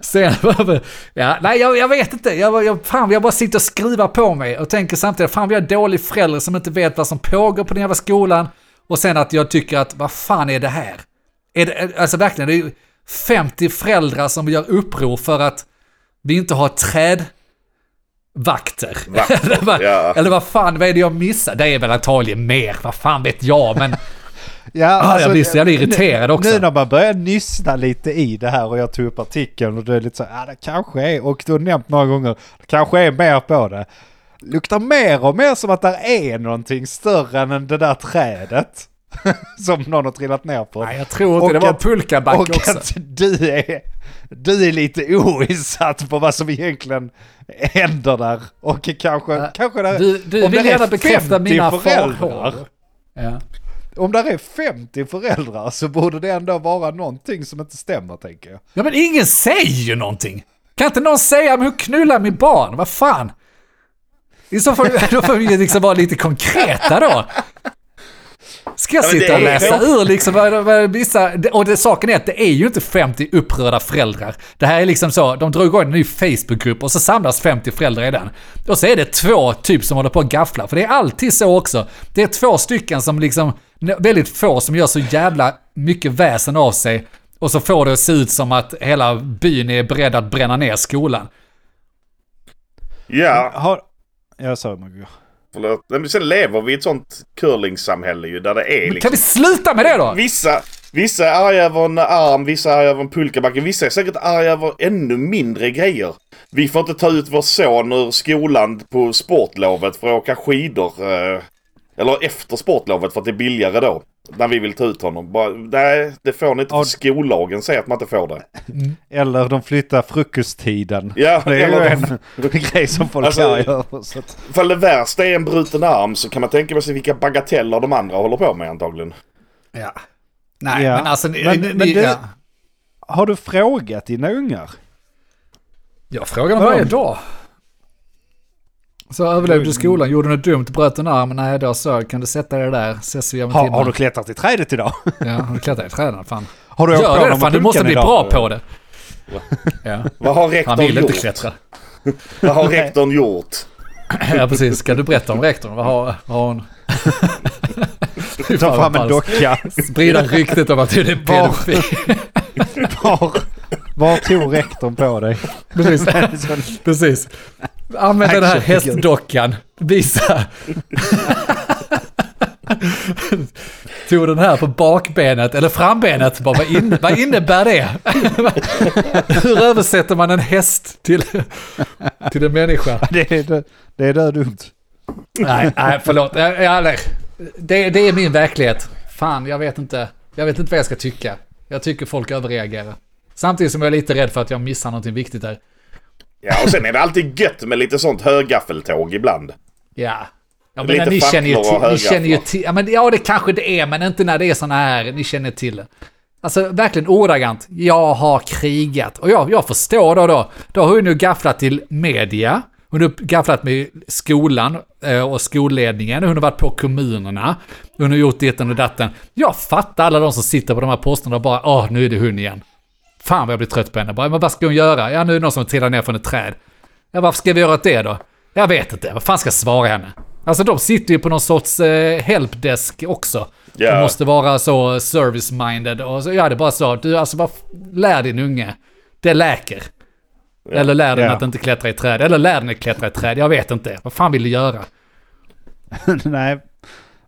Sen, ja, nej jag, jag vet inte. Jag, jag, fan, jag bara sitter och skruvar på mig och tänker samtidigt, fan vi har dålig förälder som inte vet vad som pågår på den jävla skolan. Och sen att jag tycker att, vad fan är det här? Är det, alltså verkligen, det är ju 50 föräldrar som gör uppror för att vi inte har trädvakter. Vakter, eller, vad, ja. eller vad fan, vad är det jag missar? Det är väl antagligen mer, vad fan vet jag, men Ja, ah, alltså, jag blir så jävla irriterad också. Nu när man börjar nyssna lite i det här och jag tog upp artikeln och det är lite så ja det kanske är, och du har nämnt några gånger, det kanske är mer på det. Luktar mer och mer som att det är någonting större än det där trädet. som någon har trillat ner på. Nej, jag tror inte Och det var att- pulkabacke och också. att du är, du är lite oinsatt på vad som egentligen händer där. Och kanske, Ja, kanske där, Du, du om vill det är gärna bekräfta 50 mina föräldrar. farhågor. Ja. om där är 50 föräldrar så borde det ändå vara någonting som inte stämmer tänker jag. ja, men ingen säger ju någonting. Kan inte någon säga, men hur knullar min barn? Vad fan? I så fall, då får vi liksom vara lite konkreta då. Ska jag sitta och är- läsa ur liksom vad, vad vissa... Och det, saken är att det är ju inte 50 upprörda föräldrar. Det här är liksom så, de drar igång en ny Facebookgrupp och så samlas 50 föräldrar i den. Och så är det två typ som håller på att gaffla. För det är alltid så också. Det är två stycken som liksom, väldigt få som gör så jävla mycket väsen av sig. Och så får det att se ut som att hela byn är beredd att bränna ner skolan. Ja, Har, jag sa Margot. Förlåt. Men sen lever vi i ett sånt curlingsamhälle ju där det är Men liksom... kan vi sluta med det då? Vissa, vissa är arga över en arm, vissa är arga över en pulkabacke. Vissa är säkert arga över ännu mindre grejer. Vi får inte ta ut vår son ur skolan på sportlovet för att åka skidor. Eh, eller efter sportlovet för att det är billigare då. När vi vill ta ut honom. Bara, nej, det får ni inte Ja. för skollagen säger att man inte får det. Eller de flyttar frukosttiden. Ja, Det är ju en grej som folk Alltså- är över. Så att, Ifall det värsta är en bruten arm så kan man tänka sig vilka bagateller de andra håller på med antagligen. Ja. Nej, Ja. men alltså... ni- Men- ni- men ni- det- ja. har du frågat dina ungar? Jag frågar dem varje dag. Så överlevde du skolan, gjorde du något dumt, bröt en arm? Nej, då så, kan du sätta dig där, ses vi om en Har, timme. har du klättrat i trädet idag? Ja, har du klättrat i träden? Fan. Har du Gör det, fan du måste bli idag? bra på det. Ja, Vad har han rektorn vill inte gjort? klättra. Vad har rektorn gjort? Ja, precis. Ska du berätta om rektorn? Vad har, vad har hon? Ta fram en docka. Sprida ryktet om att du är pedofil. Var, var tog rektorn på dig? Precis. Precis. Använd den här hästdockan. Visa. Tog den här på bakbenet eller frambenet. Bara, vad, in, vad innebär det? Hur översätter man en häst till, till en människa? Det är, det, det är dumt. Nej, nej förlåt. Det, det är min verklighet. Fan, jag vet inte. Jag vet inte vad jag ska tycka. Jag tycker folk överreagerar. Samtidigt som jag är lite rädd för att jag missar någonting viktigt där. Ja, och sen är det alltid gött med lite sånt högaffeltåg ibland. Ja. Ja, men ni känner ju till, ni känner ju till, ja, men, ja det kanske det är, men inte när det är såna här, ni känner till det. Alltså verkligen ordagrant, jag har krigat. Och jag, jag förstår då då, då har hon ju gafflat till media Hon har gafflat med skolan eh, och skolledningen, hon har varit på kommunerna, hon har gjort ditten och datten. Jag fattar alla de som sitter på de här posterna och bara, åh, nu är det hon igen. Fan vad jag blir trött på henne. Bara, men vad ska hon göra? Ja, nu är det någon som trillar ner från ett träd. Ja, varför ska vi göra åt det då? Jag vet inte, vad fan ska jag svara henne? Alltså de sitter ju på någon sorts eh, helpdesk också. Ja. De måste vara så service-minded och så, ja det är bara så. Du, alltså bara lär din unge. Det läker. Eller lär den Ja. att inte klättra i träd. Eller lär den att klättra i träd. Jag vet inte. Vad fan vill du göra? Nej,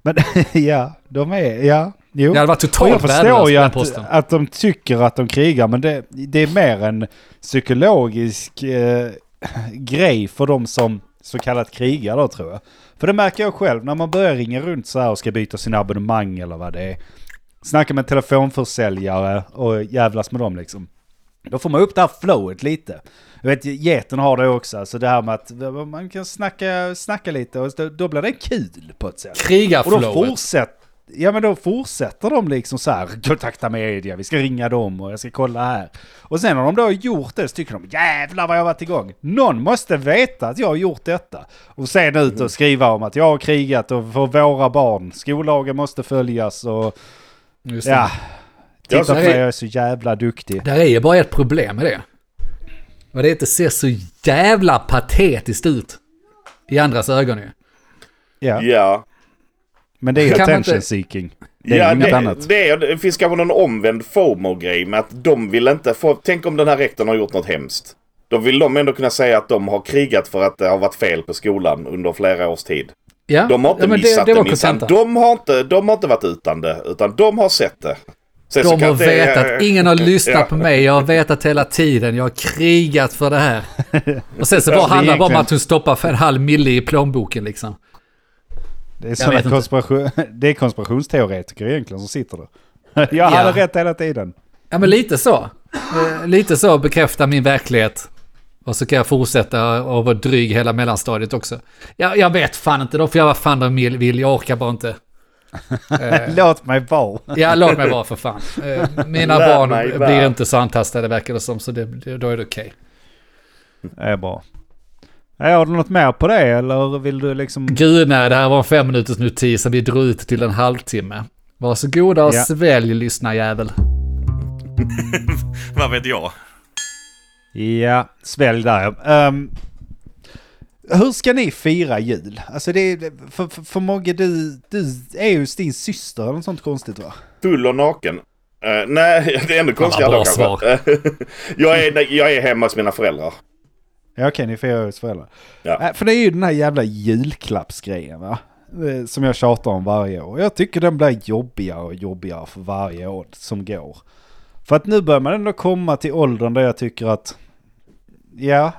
men ja, de är, ja, jo. Det hade varit totalt jag förstår ju att, att de tycker att de krigar, men det, det är mer en psykologisk eh, grej för de som så kallat krigar då tror jag. För det märker jag själv när man börjar ringa runt så här och ska byta sina abonnemang eller vad det är. Snacka med telefonförsäljare och jävlas med dem liksom. Då får man upp det här flowet lite. Jag vet, geten har det också, alltså det här med att man kan snacka, snacka lite och då, då blir det kul på ett sätt. Och då Krigarflowet. fortsätter, ja men då fortsätter de liksom så här, kontakta media, vi ska ringa dem och jag ska kolla här. Och sen när de då har gjort det så tycker de, jävlar vad jag har varit igång. Någon måste veta att jag har gjort detta. Och sen ut och skriva om att jag har krigat och för våra barn, skollagen måste följas och ja. Titta Ja, på är- mig, jag är så jävla duktig. Där är ju bara ett problem med det. Och det är att det ser så jävla patetiskt ut. I andras ögon ju. Ja, Ja. Men det är attention inte- seeking. Det är ja, inget det, annat. Det, är, det finns kanske någon omvänd FOMO-grej med att de vill inte få... Tänk om den här rektorn har gjort något hemskt. Då vill de ändå kunna säga att de har krigat för att det har varit fel på skolan under flera års tid. Ja, De har inte ja, men missat det, det, det var minsann. De har inte, de har inte varit utan det, utan de har sett det. Sen De har det- vetat, ingen har lyssnat Ja. på mig, jag har vetat hela tiden, jag har krigat för det här. Och sen så bara det är handlar det bara om att hon stoppar för en halv mille i plånboken liksom. Det är, såna konspiration, det är konspirationsteoretiker egentligen som sitter där. Jag hade Ja. rätt hela tiden. Ja men lite så. Eh, Lite så bekräfta min verklighet. Och så kan jag fortsätta och vara dryg hela mellanstadiet också. Jag, jag vet fan inte, de får göra vad fan de vill, jag orkar bara inte. Eh, Låt mig vara. Ja, låt mig vara för fan. Eh, Mina barn blir vara. inte så antastade verkar det som, så det, då är det okej. Det är bra. Ja, Har du något mer på det eller vill du liksom... Gud nej, det här var en fem minuters notis som vi drog ut till en halvtimme. Varsågoda och Ja. svälj lyssnarjävel. Vad vet jag? Ja, svälj där ja. Ehm, hur ska ni fira jul? Alltså det är, för, för, för Mogge, du, du är ju din syster eller något sånt konstigt va? Full och naken. Eh, nej, det är ännu konstigare bra då kanske. jag, är, jag är hemma hos mina föräldrar. Ja okej, ni firar hos föräldrar. Ja. Äh, för det är ju den här jävla julklappsgrejen va? Som jag tjatar om varje år. Jag tycker den blir jobbigare och jobbigare för varje år som går. För att nu börjar man ändå komma till åldern där jag tycker att... Ja,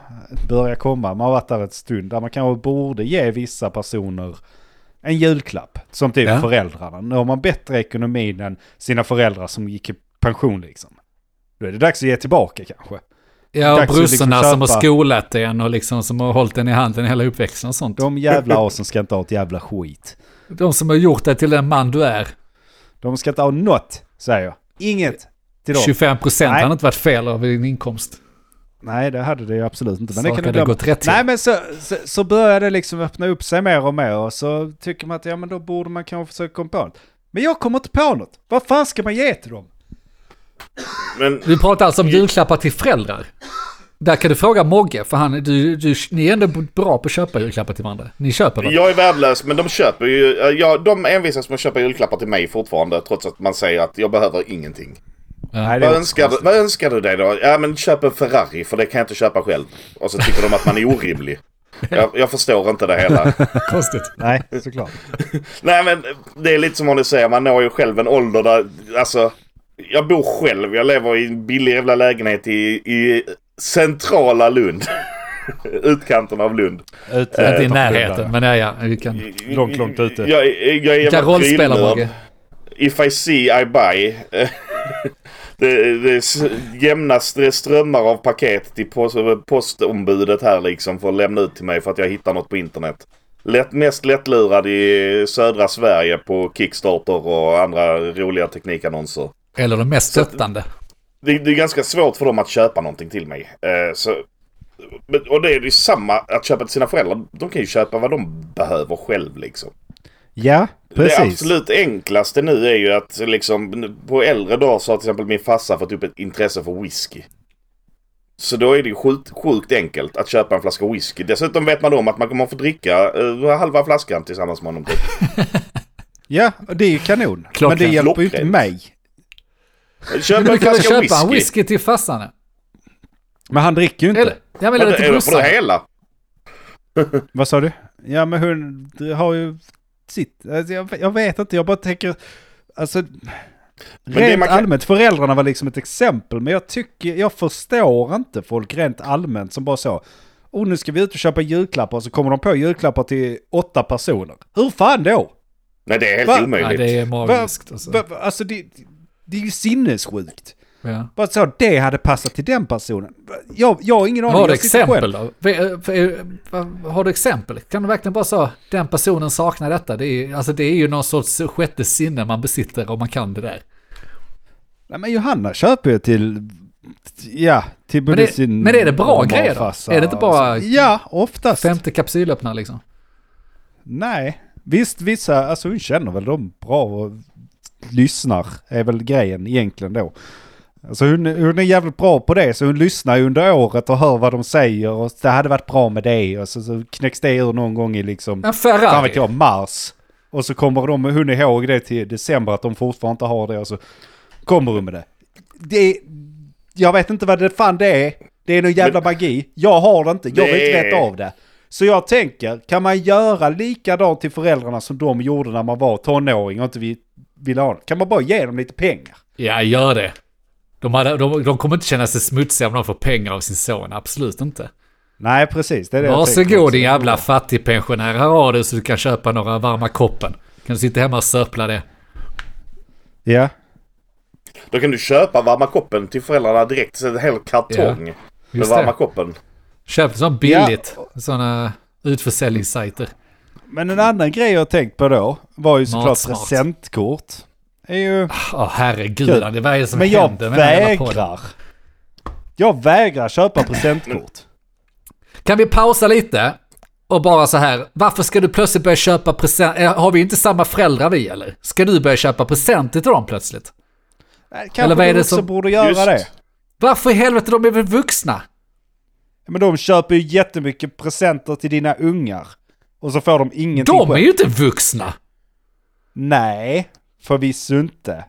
börjar komma. Man har varit där ett stund. Där man kanske borde ge vissa personer en julklapp. Som typ Ja. föräldrarna. Nu har man bättre ekonomi än sina föräldrar som gick i pension liksom. Då är det dags att ge tillbaka kanske. Ja, och att liksom brorsorna som har skolat en och liksom som har hållit den i handen hela uppväxten och sånt. De jävla asen ska inte ha ett jävla skit. De som har gjort dig till den man du är. De ska inte ha något, säger jag. Inget till dem. 25 procent hade inte varit fel av din inkomst. Nej, det hade det ju absolut inte. Men det Saker kan du glömma. gått rätt till. Nej, men så, så, så börjar det liksom öppna upp sig mer och mer och så tycker man att ja, men då borde man kanske försöka komma på något. Men jag kommer inte på något. Vad fan ska man ge till dem? Men Du pratar alltså om julklappar till föräldrar. Där kan du fråga Mogge, för han, du, du, ni är ändå bra på att köpa julklappar till varandra. Ni köper väl? jag är värdelös, men de köper ju... Ja, de envisas med att köpa julklappar till mig fortfarande, trots att man säger att jag behöver ingenting. Nej, Vad önskar, du, vad önskar du dig då? Ja, men köp en Ferrari, för det kan jag inte köpa själv. Och så tycker de att man är orimlig. Jag, jag förstår inte det hela. Konstigt. Nej, såklart. Nej men det är lite som om du säger, man når ju själv en ålder där, alltså. Jag bor själv, jag lever i en billig jävla lägenhet i, i centrala Lund. Utkanten av Lund. Ute, Inte i utanför närheten, men ja, ja, vi kan... Långt, långt ute. Jag, jag, är rollspelare prylnörd. Mogge? If I see I buy. det, det jämna str- strömmar av paket till post, postombudet här liksom för att lämna ut till mig för att jag hittar något på internet. Lätt, mest lättlurad i södra Sverige på Kickstarter och andra roliga teknikannonser. Eller de mest stöttande. Det, det är ganska svårt för dem att köpa någonting till mig. Eh, så Och det är ju samma att köpa till sina föräldrar. De kan ju köpa vad de behöver själv liksom. Ja, Det precis. absolut enklaste nu är ju att liksom på äldre dagar så har till exempel min farsa fått upp ett intresse för whisky. Så då är det ju sjukt, sjukt enkelt att köpa en flaska whisky. Dessutom vet man om att man kommer att få dricka eh, halva flaskan tillsammans med honom. Typ. Ja, det är ju kanon. Klockrent. Men det hjälper ju inte mig. Köp Du en flaska köpa en whisky. whisky till farsan? Men han dricker ju inte. Eller, ja, men Men eller till är det för brorsan. det hela. Vad sa du? Ja men hon det har ju sitt. Alltså, jag, jag vet inte, jag bara tänker... Alltså... det Rent kan- allmänt, föräldrarna var liksom ett exempel. Men jag tycker, jag förstår inte folk rent allmänt som bara så. Oh nu ska vi ut och köpa julklappar och så kommer de på julklappar till åtta personer. Hur fan då? Nej, det är helt Va? Omöjligt. det är magiskt. Alltså. Va- va- Alltså det, det är ju sinnessjukt. Ja. Bara så, det hade passat till den personen. Jag, jag har ingen aning. Har du exempel då? För- vad- Har du exempel? Kan du verkligen bara säga den personen saknar detta? Det är, alltså det är ju någon sorts sjätte sinne man besitter om man kan det där. Nej men Johanna köper ju till... Ja, till både det- sin men är det bra grejer då? Är det inte bara-. Ja, oftast. Femte kapsylöppnare liksom. Nej. Visst, vissa, alltså hon känner väl dem bra och lyssnar är väl grejen egentligen då. Alltså hon, hon är jävligt bra på det, så hon lyssnar ju under året och hör vad de säger och det hade varit bra med det och så, så knäcks det ur någon gång i liksom, En fan vet Ferrari. jag, mars. Och så kommer de, hon ihåg det till december att de fortfarande inte har det och så kommer hon med det. Det, jag vet inte vad det fan det är. Det är någon jävla magi. Jag har det inte, jag vet inte veta av det. Så jag tänker, kan man göra likadant till föräldrarna som de gjorde när man var tonåring och inte vi- ville ha? Kan man bara ge dem lite pengar? Ja, gör det. De, hade, de, de kommer inte känna sig smutsiga om de får pengar av sin son. Absolut inte. Nej, precis. Det är det Varsågod din jävla fattigpensionär. Här har du så du kan köpa några varma koppen. Kan du sitta hemma och sörpla det. Ja. Då kan du köpa varma koppen till föräldrarna direkt. Så en hel kartong med Just varma det. koppen. Köp sånt billigt. Sådana utförsäljningssajter. Men en annan grej jag tänkt på då var ju såklart Matsmart. presentkort. Är ju... Åh herregud, Kul. Vad är det som Men jag händer med vägrar. Jag vägrar köpa presentkort. Kan vi pausa lite? Och bara så här, varför ska du plötsligt börja köpa present? eh, Har vi inte samma föräldrar vi eller? Ska du börja köpa presenter till dem plötsligt? Nej, Kanske Eller vad är det som- borde göra Just. det. Varför i helvete, de är väl vuxna? Men de köper ju jättemycket presenter till dina ungar. Och så får de ingenting De är ju inte vuxna! Nej, förvisso inte.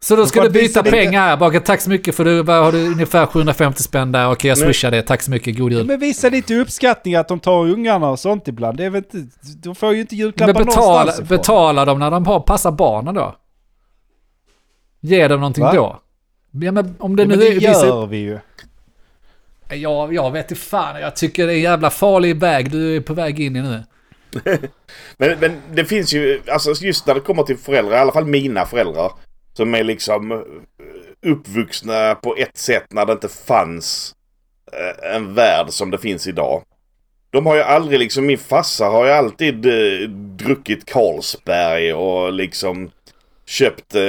Så då ska du byta pengar här. Bara, tack så mycket för du har du ungefär 750 spänn där. Okej, jag Men- swishar det. Tack så mycket, god jul. Men visa lite uppskattning att de tar ungarna och sånt ibland. Det är väl inte, de får ju inte Men julklappar betala, någonstans ifrån. betala dem när de har, passar barnen då. Ge dem någonting Va? då. Ja, men om det Ja, nu men det är... vissa- gör vi ju. Jag, jag vet inte fan. Jag tycker det är en jävla farlig väg du är på väg in i nu. Men, men det finns ju, alltså just när det kommer till föräldrar, i alla fall mina föräldrar. Som är liksom eh, uppvuxna på ett sätt när det inte fanns eh, en värld som det finns idag. De har ju aldrig liksom, min farsa har ju alltid eh, druckit Carlsberg och liksom köpt eh,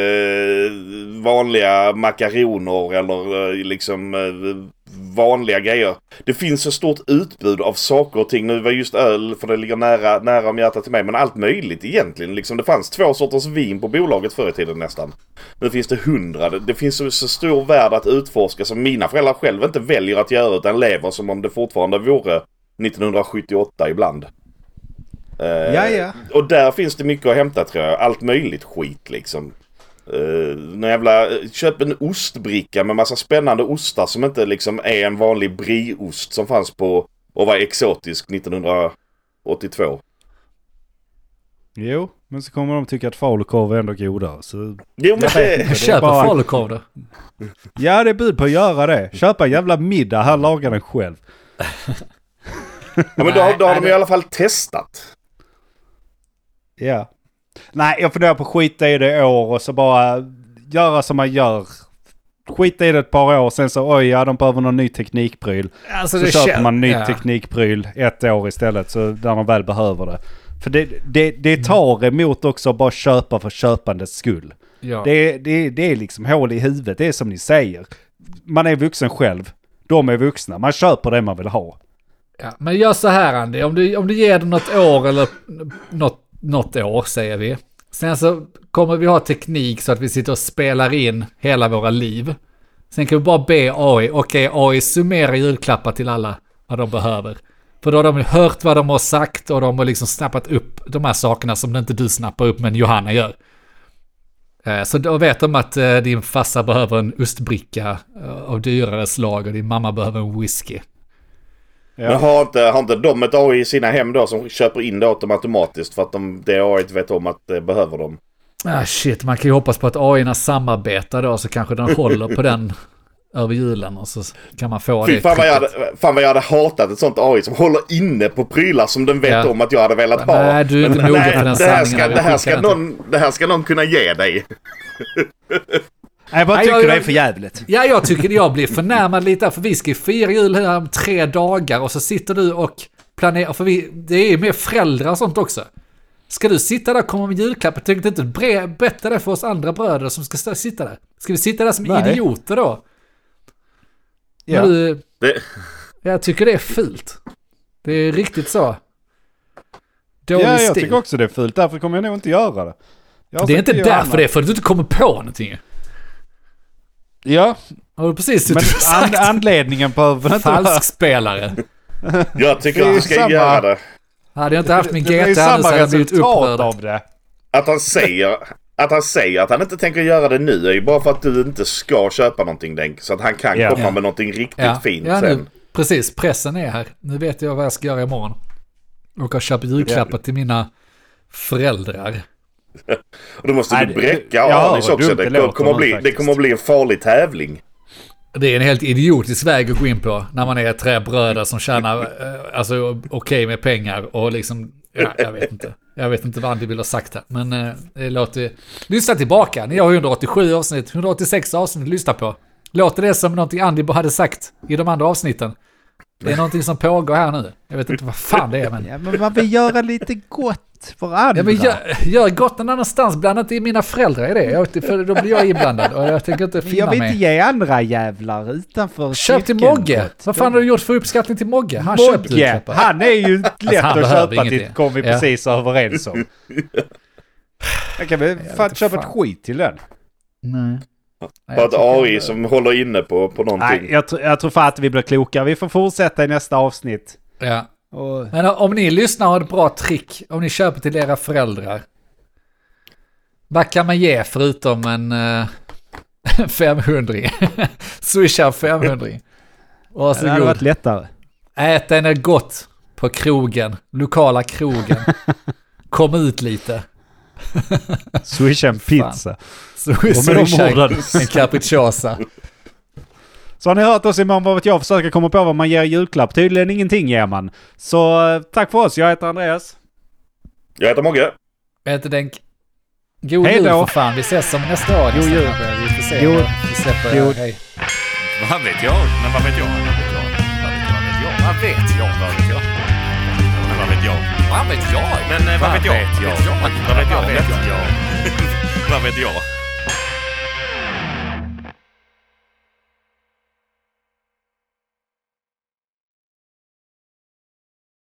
vanliga makaroner eller eh, liksom eh, vanliga grejer. Det finns så stort utbud av saker och ting. Nu var just öl, för det ligger nära, nära om hjärtat till mig, men allt möjligt egentligen. Liksom, det fanns två sorters vin på bolaget förr i tiden nästan. Nu finns det hundra. Det, det finns så, så stor värld att utforska som mina föräldrar själv inte väljer att göra utan lever som om det fortfarande vore 1978 ibland. Eh, Ja, ja. Och där finns det mycket att hämta tror jag. Allt möjligt skit liksom. Uh, jävla, köp en ostbricka med massa spännande ostar som inte liksom är en vanlig brieost som fanns på och var exotisk 1982. Jo, men så kommer de tycka att falukorv är ändå godare. Så... Jo men det. Köp bara- falukorv då. Ja, det är bud på att göra det. Köpa en jävla middag här, laga den själv. ja, men då, har- då har de i alla fall testat. Ja. Nej, jag funderar på att skita i det i år och så bara göra som man gör. Skita i det ett par år, sen så oj, ja de behöver någon ny teknikpryl. Alltså, Så köper man ny ja. teknikpryl ett år istället, så där de väl behöver det. För det, det, det tar emot också att bara köpa för köpandets skull. Ja. Det, det, det är liksom hål i huvudet, det är som ni säger. Man är vuxen själv. De är vuxna, man köper det man vill ha. Ja, men gör så här Andy, om du, om du ger dem något år eller något, något år säger vi. Sen så kommer vi ha teknik så att vi sitter och spelar in hela våra liv. Sen kan vi bara be AI, okej AI summera julklappar till alla vad de behöver. För då har de hört vad de har sagt och de har liksom snappat upp de här sakerna som inte du snappar upp men Johanna gör. Eh, så då vet de att eh, din farsa behöver en ostbricka eh, av dyrare slag och din mamma behöver en whisky. Ja. Men har inte, har inte de ett AI i sina hem då som köper in det åt dem automatiskt för att de, det AI vet om att det behöver dem? Ah shit, man kan ju hoppas på att AI samarbetar då så kanske den håller på den över julen och så kan man få Fy det. fan vad, jag hade, fan vad jag hade hatat ett sånt AI som håller inne på prylar som den vet Ja. om att jag hade velat ha. Nej, du är inte mogen nej, för den det här ska, det, här ska någon, det här ska någon kunna ge dig. Nej, jag bara tycker jag- det är för jävligt. Ja, jag tycker jag blir förnärmad lite för vi ska ju fira jul här om tre dagar och så sitter du och planerar, för vi, det är ju mer föräldrar och sånt också. Ska du sitta där och komma med julklappar? Tycker inte bre- berätta det för oss andra bröder som ska sitta där? Ska vi sitta där som Nej. idioter då? Ja. Du, Det, jag tycker det är fult. Det är riktigt så. Dålig Ja, jag stil. tycker också det är fult. Därför kommer jag nog inte göra det. Jag Det är inte därför det är för att du inte kommer på någonting. Ja, Har du precis men an anledningen behöver inte vara... Falskspelare. jag tycker att du ska samma- göra det. Hade jag inte haft min GT här nu så hade jag blivit upprörd. av det. Att han säger att han säger att han inte tänker göra det nu är ju bara för att du inte ska köpa någonting Denk. Så att han kan Ja. komma Ja. med någonting riktigt Ja, fint ja, sen. nu, precis. Pressen är här. Nu vet jag vad jag ska göra imorgon. Och har köpt julklappar till mina föräldrar. Och då måste Nej, du bräcka ja, Anis också. det Det, kommer bli, det kommer att bli en farlig tävling. Det är en helt idiotisk väg att gå in på när man är tre bröder som tjänar eh, alltså, okej med pengar och liksom, ja, jag vet inte. Jag vet inte vad Andy vill ha sagt här, men eh, det låter... Lyssna tillbaka, ni har 187 avsnitt, 186 avsnitt lyssna på. Låter det som någonting Andy hade sagt i de andra avsnitten? Det är någonting som pågår här nu. Jag vet inte vad fan det är, men... Ja, men man vill göra lite gott för andra. Ja, men gör, gör gott någon annanstans, blanda inte in mina föräldrar i det. Jag, för då blir jag inblandad och jag tänker inte jag finna vill mig. inte ge andra jävlar utanför Köp till Mogge! gott. Vad fan har du gjort för uppskattning till Mogge? Han Mogge, julklappar. han är ju lätt han att köpa till, kom vi Ja. precis överens om. Jag kan väl fan köpa ett skit till den. Nej. Nej, Bara jag ett AI som håller inne på, på någonting. Nej, jag, tr- jag tror fan att vi blir kloka. Vi får fortsätta i nästa avsnitt. Ja. Och, Men om ni lyssnar har ett bra trick, om ni köper till era föräldrar. Vad kan man ge förutom en uh, 500 Swisha 500 det hade Varsågod. varit lättare. Ät en gott på krogen, lokala krogen. Kom ut lite. Swisha en pizza. Swisha en capricciosa. Så har ni hört oss imorgon vad vet jag försöka komma på vad man ger i julklapp. Tydligen ingenting ger man. Så eh, tack för oss. Jag heter Andreas. Jag heter Mogge. Jag heter Denk. God Hej jul då. för fan, vi ses som nästa år. God jul. Vi får se. God- Vi släpper God- Hej. Vad vet jag? Men vad vet jag? Vad vet jag? Vad vet jag? Vad vet jag? Vad vet jag? Men vad vet jag? Vad vet jag? Men eh? Vad vet jag? Vad vet jag? Vad vet jag? Vad vet jag?